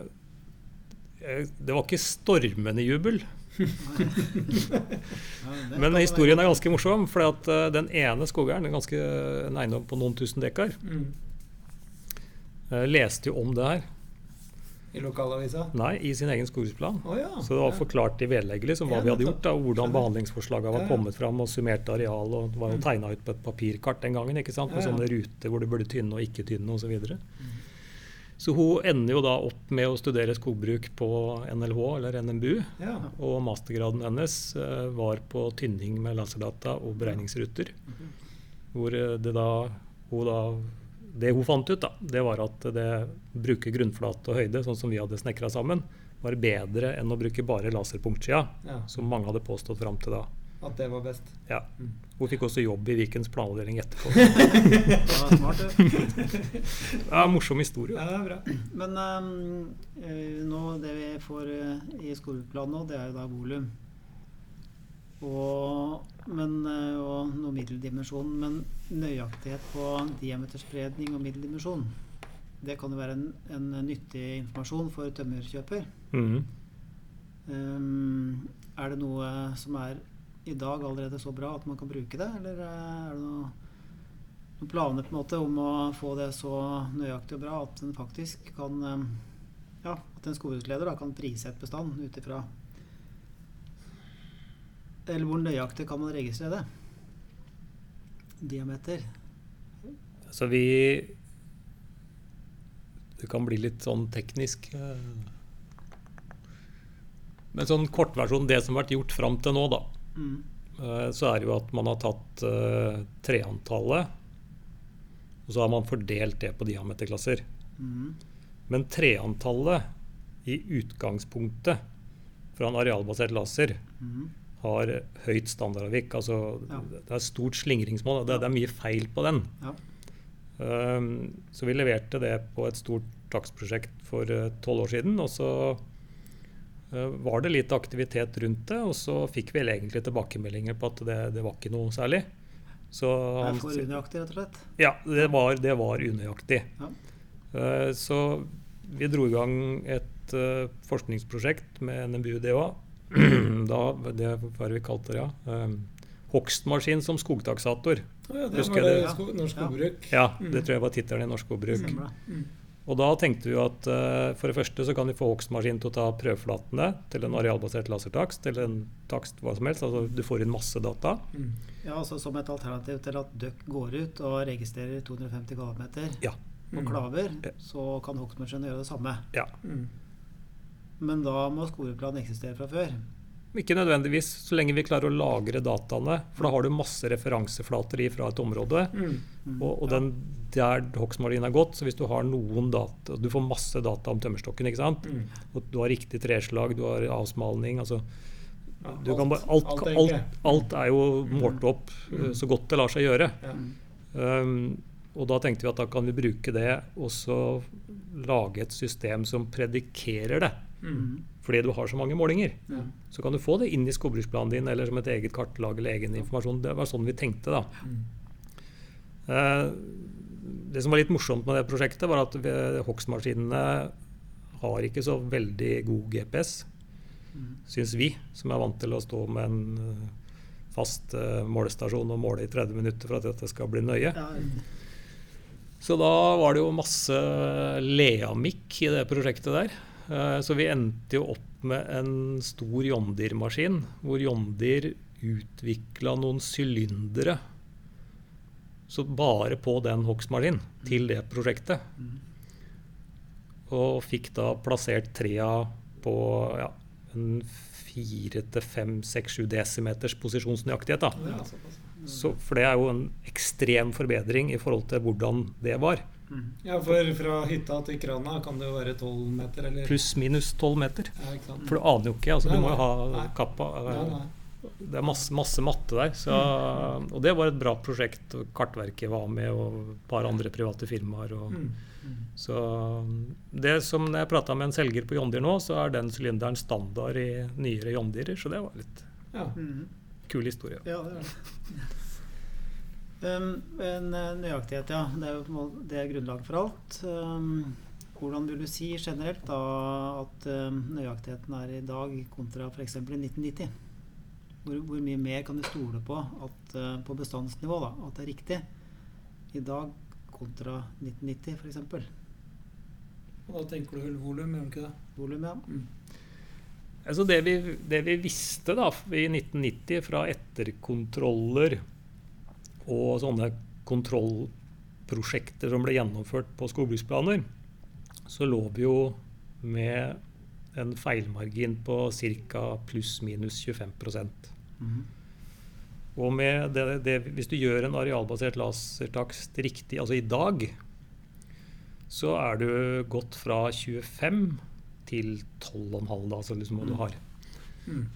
eh, Det var ikke stormende jubel, men historien er ganske morsom. For at eh, den ene skogeieren, en ganske eiendom på noen tusen dekar, Mm. eh, leste jo om det her. I lokalavisa? Nei, i sin egen skogbruksplan. Oh, ja. Så det var ja. forklart i vedlegget liksom, hva Ja, vi hadde gjort, da, og hvordan behandlingsforslagene var Ja, ja. kommet fram, og summert areal, og det var jo tegna ut på et papirkart den gangen, ikke sant, med Ja, ja. sånne ruter hvor du burde tynne og ikke tynne osv. Så, videre. Mm. Så hun ender jo da opp med å studere skogbruk på NLH, eller NMBU, ja. og mastergraden hennes eh, var på tynning med laserdata og beregningsruter. Hvor eh, det da hun da Det hun fant ut, da, det var at det bruke grunnflate og høyde, sånn som vi hadde snekra sammen, var bedre enn å bruke bare laserpunktsida, ja. som mange hadde påstått fram til da. At det var best. Ja. Mm. Hun fikk også jobb i Vikens planavdeling etterpå. Ja, smart, det. er en morsom historie. Ja, det er bra. Men eh, nå, det vi får eh, i skoleplanen nå, det er jo da volum. Og, men, eh, og noe middeldimensjon. Men nøyaktighet på diameterspredning og middeldimensjon, det kan jo være en, en nyttig informasjon for tømmerkjøper. Mm -hmm. um, er det noe som er i dag allerede så bra at man kan bruke det, eller eh, er det noe, noen planer på en måte om å få det så nøyaktig og bra at en faktisk kan ehm, ja, at en skogbruksleder kan prise et bestand ut ifra Eller hvor nøyaktig kan man registrere det? Diameter. Altså vi Det kan bli litt sånn teknisk. eh. Men sånn kortversjon, det som har vært gjort fram til nå, da, Mm. eh, så er det jo at man har tatt uh, treantallet, og så har man fordelt det på diameterklasser. Mm. Men treantallet i utgangspunktet fra en arealbasert laser Mm. har høyt standardavvik. Altså, Ja. Det er stort slingringsmål. Det, det er mye feil på den. Ja. Um, så vi leverte det på et stort takstprosjekt for tolv år siden. Og så var det litt aktivitet rundt det, og så fikk vi egentlig tilbakemeldinger på at det, det var ikke noe særlig. Så Det er for unøyaktig, rett og slett. ja, det var, det var unøyaktig. Ja. Eh, Så vi dro i gang et eh, forskningsprosjekt med NMBU DHA. da, det var vi kalte det, ja. Hogstmaskin som skogtaksator. Ja, det Husker var det det? sko Norsk Ja. Skogbruk. Ja, Mm. det tror jeg var tittelen i Norsk Skogbruk. Og da tenkte vi at uh, for det første så kan vi få hogstmaskinen til å ta prøveflatene til en arealbasert lasertakst, eller en takst hva som helst. Altså du får inn masse data. Mm. Ja, altså Som et alternativ til at Duck går ut og registrerer 250 kvadratmeter Ja. på Mm. klaver, så kan hogstmaskinen gjøre det samme. Ja. Mm. Men da må skoleplanen eksistere fra før. Ikke nødvendigvis, så lenge vi klarer å lagre dataene. For da har du masse referanseflater fra et område. Mm. Og, og den der hogstmaskinen er gått, så hvis du har noen data Du får masse data om tømmerstokken, ikke sant? Mm. Og du har riktig treslag, du har avsmalning altså Ja, alt, kan alt, alt alt, alt, er jo målt opp eh, så godt det lar seg gjøre. Ja. Um, og da tenkte vi at da kan vi bruke det og så lage et system som predikerer det. Mm. Fordi du har så mange målinger. Ja. Så kan du få det inn i skogbruksplanen din eller som et eget kartlag eller egen informasjon. Det var sånn vi tenkte, da. Mm. Eh, det som var litt morsomt med det prosjektet, var at hogstmaskinene har ikke så veldig god GPS, syns vi, som er vant til å stå med en eh, fast eh, målestasjon og måle i 30 minutter for at dette skal bli nøye. Så da var det jo masse leamikk i det prosjektet der. Eh, Så vi endte jo opp med en stor John Deere-maskin, hvor John Deere utvikla noen sylindere så bare på den hogstmaskinen til det prosjektet. Og fikk da plassert trea på ja, en 4-5-6-7 desimeters posisjonsnøyaktighet. da. Så, for det er jo en ekstrem forbedring i forhold til hvordan det var. Ja, for fra hytta til krana kan det jo være 12 meter, eller Pluss-minus 12 meter. Ja. For du aner jo ikke. altså Du må jo ha Nei. kappa. Nei, nei. Det er masse, masse matte der. Så, og det var et bra prosjekt. Kartverket var med, og et par andre private firmaer. Og, Mm. Så det som når jeg prata med en selger på John Deere nå, så er den sylinderen standard i nyere John Deere, så det var litt Ja. Mhm. kul historie. Ja, det er det. Um, en eh, nøyaktighet, ja. Det er jo måte- det er grunnlaget for alt. Um, hvordan vil du si generelt da at um, nøyaktigheten er i dag kontra f.eks. i 1990? Hvor, hvor mye mer kan du stole på at, uh, på bestandsnivå da, at det er riktig i dag kontra 1990 f.eks.? Da tenker du vel volum, gjør du ikke det? Volum, ja. Altså det, vi, det vi visste da i 1990 fra etterkontroller og sånne kontrollprosjekter som ble gjennomført på skogbruksplaner, så lå vi jo med en feilmargin på ca. pluss-minus 25 Mhm. Og med det, det, hvis du gjør en arealbasert lasertakst riktig, altså i dag, så er du gått fra 25 til 12,5, da, altså liksom hva du har. Mm.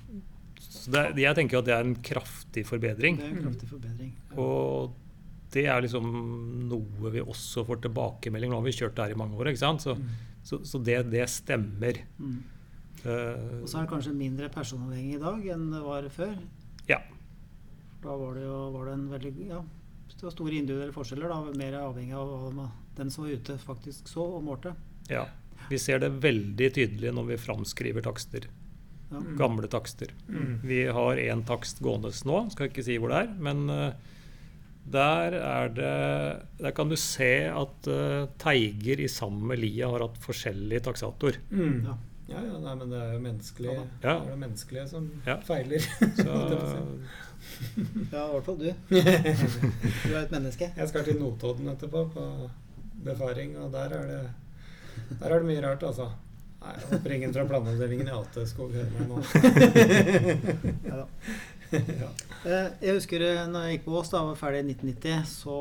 Så det, jeg tenker at det er en kraftig forbedring. Det er en kraftig forbedring. Og det er liksom noe vi også får tilbakemelding Nå har vi kjørt det her i mange år, ikke sant? Så, så, så det, det stemmer. Mm. Uh, Og så er det kanskje mindre personavhengig i dag enn det var før. ja. Da var det jo var det en veldig ja, det var store individuelle forskjeller. da, Mer avhengig av hva den som var ute, faktisk så og målte. ja. Vi ser det veldig tydelig når vi framskriver takster. Ja. Gamle takster. Mm. Vi har én takst gående nå, skal ikke si hvor det er. Men eh, der er det Der kan du se at eh, teiger i sammen med lia har hatt forskjellig taksator. Mm. Ja. Ja, ja, nei, men det er jo menneskelig Ja. Det er det menneskelige som Ja. feiler. Så Ja, i hvert fall du. Du er et menneske. Jeg skal til Notodden etterpå på befaring, og der er det Der er det mye rart, altså. Nei, jeg håper ingen fra planavdelingen i Ateskog hører meg nå. Ja, da. ja. Eh, Jeg husker eh, når jeg gikk på Ås, da var ferdig i 1990, så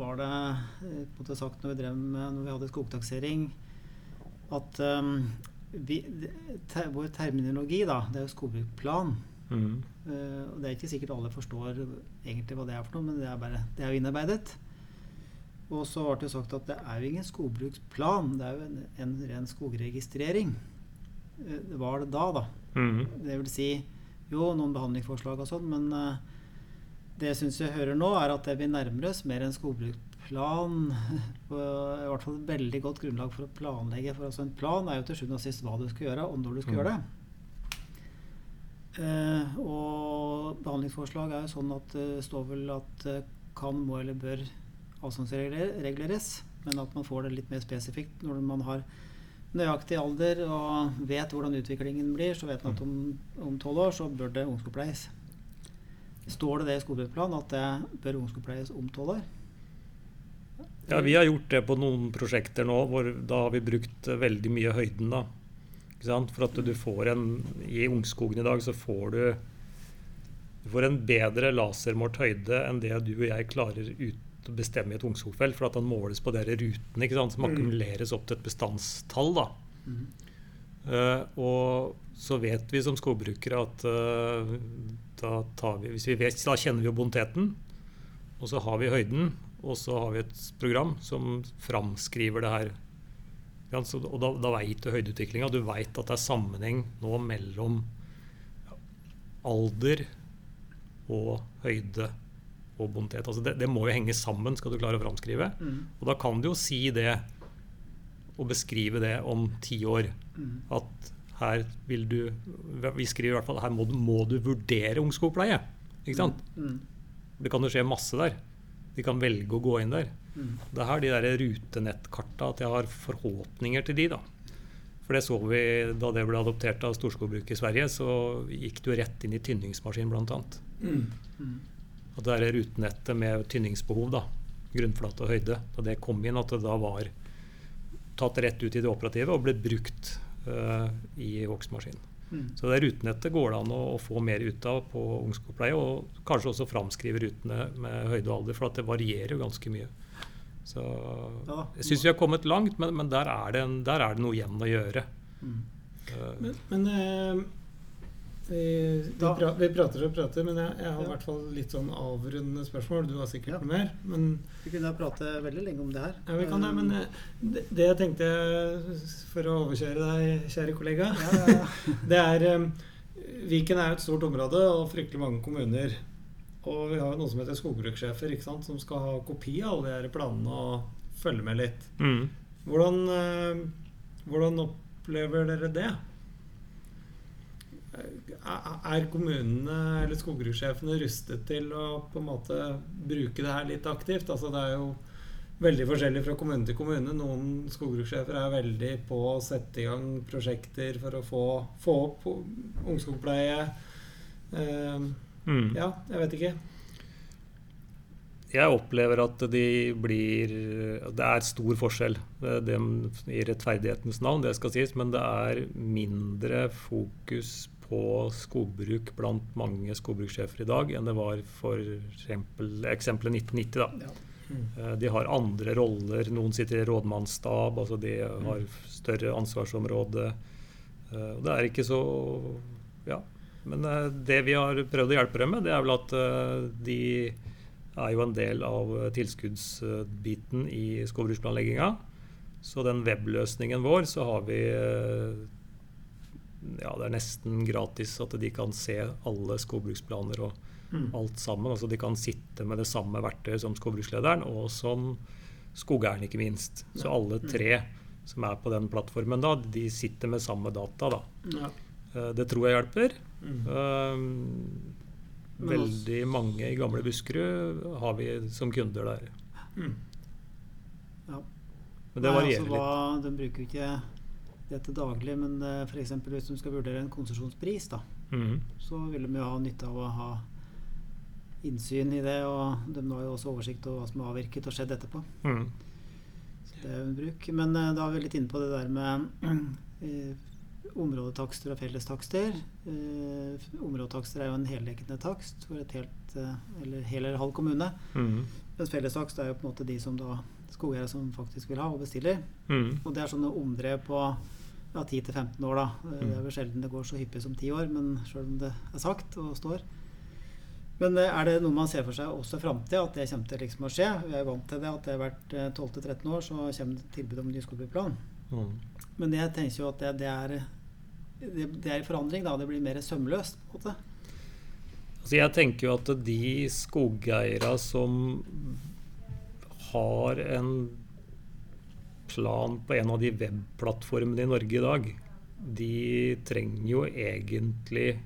var det eh, på en måte sagt når vi, drev med, når vi hadde skogtaksering, at um, vi, ter, vår terminologi, da, det er jo skogbruksplan. mm. Uh, og det er ikke sikkert alle forstår egentlig hva det er for noe, men det er bare det er jo innarbeidet. Og så ble det sagt at det er jo ingen skogbruksplan, det er jo en, en ren skogregistrering. Eh, Det var det da, da. Mm. Det vil si jo noen behandlingsforslag og sånn, men uh, det syns jeg hører nå, er at det vi nærmer oss mer en skogbruksplan. på I hvert fall et veldig godt grunnlag for å planlegge. For altså en plan er jo til sjuende og sist hva du skal gjøre, og når du skal Mm. gjøre det. Uh, og behandlingsforslag er jo sånn at det står vel at kan, må eller bør avstandsreguleres, men at man får det litt mer spesifikt når man har nøyaktig alder og vet hvordan utviklingen blir, så vet man at om tolv år så bør det ungskogpleies. Står det det i skoleplanen at det bør ungskogpleies om tolv år? Ja, vi har gjort det på noen prosjekter nå, hvor da har vi brukt veldig mye høyden, da. For at du får en I Ungskogen i dag så får du du får en bedre lasermålt høyde enn det du og jeg klarer ut å bestemme i et ungskogfelt. For at den måles på de rutene som Mm. akkumuleres opp til et bestandstall. da. Eh, og så vet vi som skogbrukere at uh, da, tar vi, hvis vi vet, da kjenner vi jo bonteten, og så har vi høyden, og så har vi et program som framskriver det her. Ja, så, og da, da veit du høydeutviklinga. Du veit at det er sammenheng nå mellom alder og høyde og bonitet. Altså det, det må jo henge sammen, skal du klare å framskrive. Og da kan du jo si det og beskrive det om ti år. At her vil du Vi skriver i hvert fall her må du, må du vurdere ungskogpleie. Ikke sant? Det kan jo skje masse der. De kan velge å gå inn der. Det er her de der rutenettkarta at jeg har forhåpninger til de, da. For det så vi da det ble adoptert av storskogbruket i Sverige, så gikk du rett inn i tynningsmaskin, bl.a. At det er rutenettet med tynningsbehov, da, grunnflate og høyde, da det kom inn, at det da var tatt rett ut i det operative og ble brukt uh, i hogstmaskin. Så det rutenettet går det an å, å få mer ut av på ungskogpleie, og kanskje også framskrive rutene med høyde og alder, for at det varierer jo ganske mye. Så jeg syns vi har kommet langt, men, men der, er det en, der er det noe igjen å gjøre. Eh, Men, men eh, vi, vi, pra, vi prater og prater, men jeg, jeg har i Ja. hvert fall litt sånn avrundende spørsmål. Du har sikkert Ja. noe mer. Men Vi kunne prate veldig lenge om det her. ja, vi kan det. Men eh, det, det jeg tenkte, for å overkjøre deg, kjære kollega, ja, det er eh, Viken er et stort område og fryktelig mange kommuner. Og vi har jo noe som heter skogbrukssjefer, ikke sant, som skal ha kopi av alle de her planene og følge med litt. mm. Hvordan, eh, hvordan opplever dere det? Er- Er kommunene eller skogbrukssjefene rustet til å på en måte bruke det her litt aktivt? Altså Det er jo veldig forskjellig fra kommune til kommune. Noen skogbrukssjefer er veldig på å sette i gang prosjekter for å få, få opp ungskogpleie. Uh, Mm. ja, jeg vet ikke. Jeg opplever at de blir Det er stor forskjell det, i rettferdighetens navn, det skal sies, men det er mindre fokus på skogbruk blant mange skogbrukssjefer i dag enn det var for eksempel, eksempelet 1990. da. Eh, De har andre roller. Noen sitter i rådmannsstab, altså de har større ansvarsområde. Eh, Det er ikke så Ja. Men eh, det vi har prøvd å hjelpe dem med, det er vel at de er jo en del av tilskuddsbiten i skogbruksplanlegginga. Så den webløsningen vår, så har vi Ja, det er nesten gratis at de kan se alle skogbruksplaner og Mm. alt sammen. Altså de kan sitte med det samme verktøyet som skogbrukslederen og som skogeieren, ikke minst. Så alle tre som er på den plattformen da, de sitter med samme data. da. Ja. Eh, Det tror jeg hjelper. Mm. Men veldig mange i gamle Buskerud har vi som kunder der. Mm. Ja. Men det varierer altså, litt. hva, den bruker jo ikke til daglig, men f.eks. hvis de skal vurdere en konsesjonspris, da, Mhm. så vil de jo ha nytte av å ha innsyn i det. Og de har jo også oversikt over hva som er avvirket og skjedd etterpå. Mhm. Så det er jo en bruk. Men eh, da er vi litt inne på det der med eh, områdetakster og fellestakster. Eh, områdetakster er jo en heldekkende takst for et helt eh, eller hel eller halv kommune. Mhm. Mens fellestakst er jo på en måte de som da skogeiere som faktisk vil ha og bestiller. Mm. Og det er sånne omdrev på ja, 10-15 år, da. Eh, Det er vel sjelden det går så hyppig som 10 år, men sjøl om det er sagt og står. Men eh, er det noe man ser for seg også i framtida, at det kommer til liksom å skje? Vi er vant til det, at det har vært 12-13 år så kommer det tilbud om ny skogbruksplan. Mhm. Men jeg tenker jo at det, det er det, det er i forandring, da. Det blir mer sømløst, på en måte. Altså jeg tenker jo at de skogeiere som har en plan på en av de webplattformene i Norge i dag, de trenger jo egentlig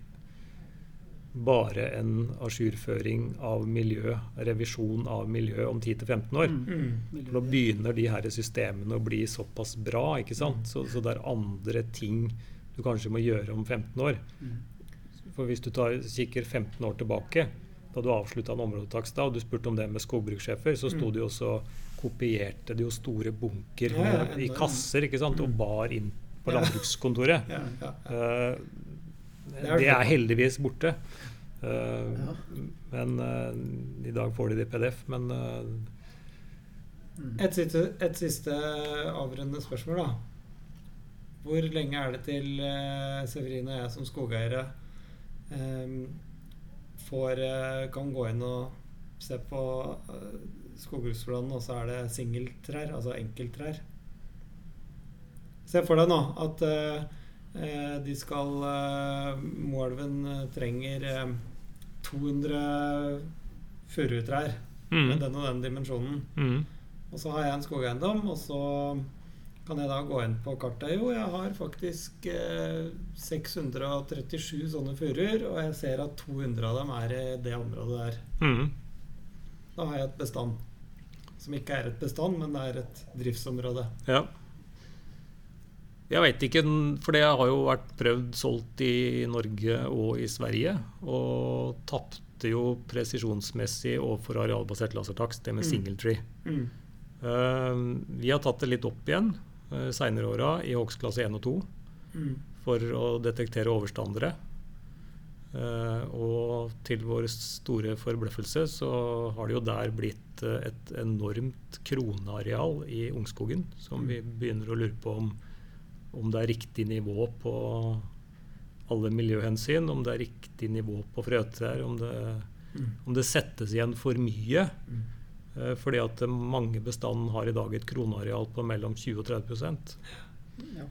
bare en ajourføring av miljø, revisjon av miljø om 10-15 år. Mm. Nå begynner de her systemene å bli såpass bra, ikke sant? Så, så det er andre ting du kanskje må gjøre om 15 år. For hvis du tar, kikker 15 år tilbake, da du avslutta en områdetakst da, og du spurte om det med skogbrukssjefer, så sto de også kopierte de jo store bunker Ja, ja, i kasser ikke sant? og bar inn på landbrukskontoret. Ja. Eh, Det er heldigvis borte. Uh. Men uh, i dag får de det i PDF. Men Et siste, et siste avrundende spørsmål, da. Hvor lenge er det til uh, Severin og jeg som skogeiere eh, får, eh, kan gå inn og se på uh, skogbruksplanen, og så er det singeltrær, altså enkelttrær? Se for deg nå at eh, eh, de skal uh, Moelven eh, trenger eh, 200 furutrær med mm, den og den dimensjonen. mm, Og så har jeg en skogeiendom, og så kan jeg da gå inn på kartet. Jo, jeg har faktisk eh, 637 sånne furuer, og jeg ser at 200 av dem er i det området der. mm. Da har jeg et bestand. Som ikke er et bestand, men det er et driftsområde. Ja. Jeg veit ikke, for det har jo vært prøvd solgt i Norge og i Sverige. Og tapte jo presisjonsmessig overfor arealbasert lasertakst, det med Mm. single tree. Mm. Uh, vi har tatt det litt opp igjen uh, seinere åra i hogstklasse 1 og 2 Mm. for å detektere overstandere. Eh, og til vår store forbløffelse så har det jo der blitt eh, et enormt kroneareal i ungskogen som vi begynner å lure på om, om det er riktig nivå på alle miljøhensyn, om det er riktig nivå på frøtrær, om det, Mm. om det settes igjen for mye. Mm. Eh, fordi at mange bestanden har i dag et kroneareal på mellom 20 og 30 Ja.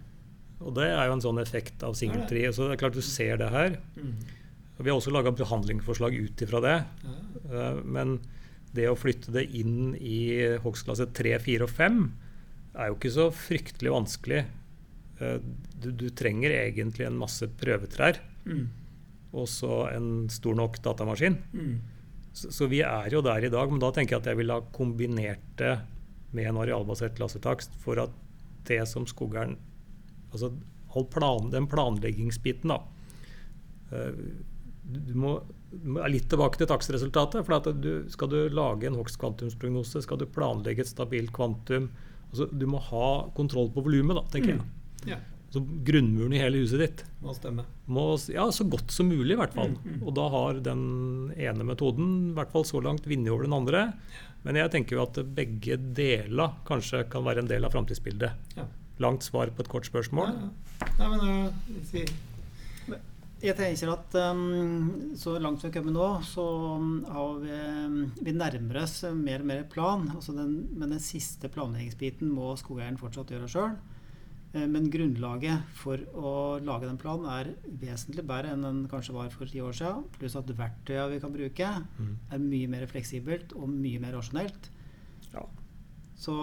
Og det er jo en sånn effekt av singeltreet. Så det er klart du ser det her. Mm. Og vi har også laga behandlingsforslag ut ifra det. Eh, Men det å flytte det inn i hogstklasse 3, 4 og 5 er jo ikke så fryktelig vanskelig. Eh, Du, du trenger egentlig en masse prøvetrær Mm. og så en stor nok datamaskin. Mm. Så, så vi er jo der i dag, men da tenker jeg at jeg ville ha kombinert det med en arealbasert lasertakst for at det som skogeren Altså all plan, den planleggingsbiten, da. eh, Du, må, du må litt tilbake til takstresultatet. for at du, Skal du lage en hogstkvantumsprognose, skal du planlegge et stabilt kvantum altså Du må ha kontroll på volumet, tenker jeg. Ja. Så grunnmuren i hele huset ditt Må stemme. må, ja, så godt som mulig, i hvert fall. Mm, mm. Og da har den ene metoden i hvert fall så langt vunnet over den andre. Men jeg tenker jo at begge deler kanskje kan være en del av framtidsbildet. Ja. Langt svar på et kort spørsmål. Ja, ja. Nei, men uh, si Jeg tenker at um, så langt vi har kommet nå, så um, har vi, um, vi nærmer oss mer og mer plan. Altså den, men den siste planleggingsbiten må skogeieren fortsatt gjøre sjøl. Men grunnlaget for å lage den planen er vesentlig bedre enn den kanskje var for ti år siden. Pluss at verktøya vi kan bruke, Mm. er mye mer fleksibelt og mye mer rasjonelt. Ja. Så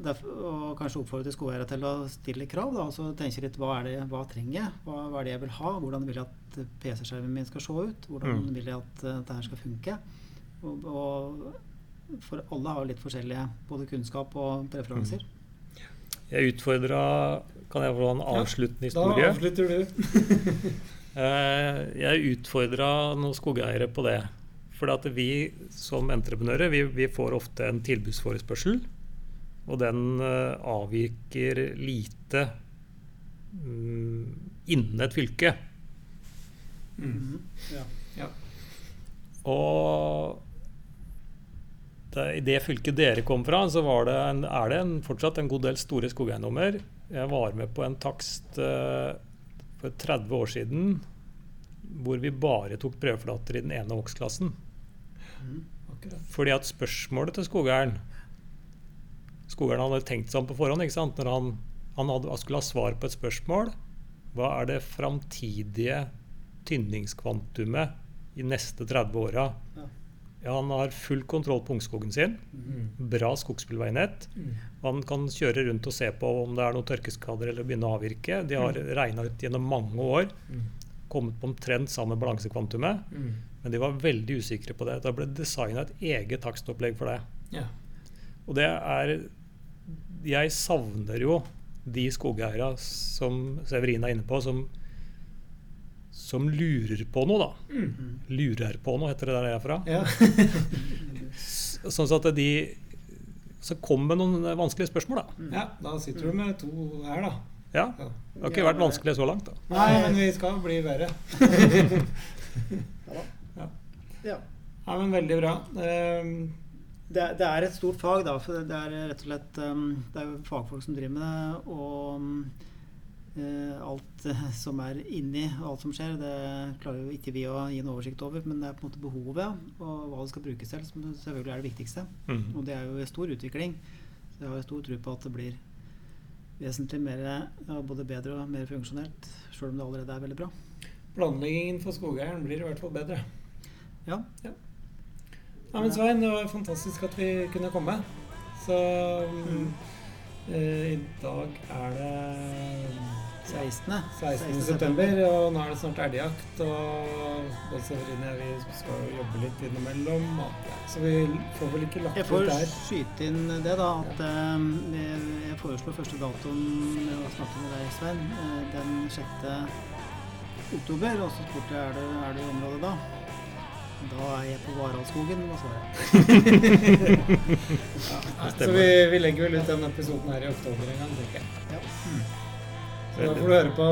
derfor, og kanskje oppfordre skogeiere til å stille krav. Da, og så tenke litt hva, er det, hva trenger jeg? Hva, hva er det jeg vil ha? Hvordan vil jeg at PC-skjermen min skal se ut? Hvordan Mm. vil jeg at uh, dette skal funke? Og, og for alle har jo litt forskjellige både kunnskap og preferanser. Jeg utfordra Kan jeg få en Ja, avsluttende Da avslutter du. Eh, jeg utfordra noen skogeiere på det. For at vi som entreprenører vi, vi får ofte en tilbudsforespørsel. Og den eh, avviker lite mm, innen et fylke. Mm. Ja. Ja. Og i det fylket dere kom fra, så var det en, er det en, fortsatt en god del store skogeiendommer. Jeg var med på en takst uh, for 30 år siden hvor vi bare tok prøveflater i den ene hogstklassen. Mm, Fordi at spørsmålet til skogeieren Skogeieren hadde tenkt seg om på forhånd. ikke sant? Når han, han, hadde, skulle ha svar på et spørsmål. Hva er det framtidige tynningskvantumet i neste 30 åra? Ja. Ja, han har full kontroll på ungskogen sin. Mm. Bra skogsbilveinett. Mm. Han kan kjøre rundt og se på om det er noen tørkeskader eller begynne å avvirke. De har regna ut gjennom mange år, Mm. kommet på omtrent samme balansekvantumet. Men de var veldig usikre på det. Da ble det designa et eget takstopplegg for det. Ja. Og det er Jeg savner jo de skogeiere som Severin er inne på, som, som lurer på noe, da. Mm. Lurer på noe, heter det der jeg er fra. ja. Sånn at de Så kom med noen vanskelige spørsmål, da. ja. Da sitter du med to her, da. Ja. Det har ikke vært vanskelig så langt, da. Nei, men vi skal bli verre. Ja. Ja, men veldig bra. Ehm, Det, er- det er et stort fag, da. For det er rett og slett um, Det er jo fagfolk som driver med det. Og um, eh, alt eh, som er inni, alt som skjer, det klarer jo ikke vi å gi en oversikt over. Men det er på en måte behovet og hva det skal brukes til, som selvfølgelig er det viktigste. Mm. Og det er jo stor utvikling. Så jeg har stor tro på at det blir vesentlig mer, ja, både bedre og mer funksjonelt, sjøl om det allerede er veldig bra. planleggingen for skogeieren blir i hvert fall bedre. Ja. Ja, men Svein, det var fantastisk at vi kunne komme. Så mm, eh, i dag er det 16. 16. september, og nå er det snart elgjakt. Og både Severine og jeg vi skal jobbe litt innimellom. Så vi får vel ikke lagt Jeg får der. skyte inn det, da. At ja. jeg- jeg foreslår første datoen å snakke med deg, Svein, eh, den 6. oktober. Og så spurte jeg er du, er du i området da. Da er jeg på Varaldskogen, må ja, Så vi, vi legger vel ut den episoden her i oktober en gang, tenker jeg. Ja. Så da får du høre på,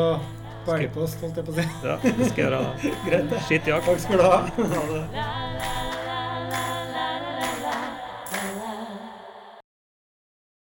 på elgpost, holdt jeg på å si. Ja, det skal jeg gjøre. Greit. Skittjakt. Takk skal du ha. Ha det.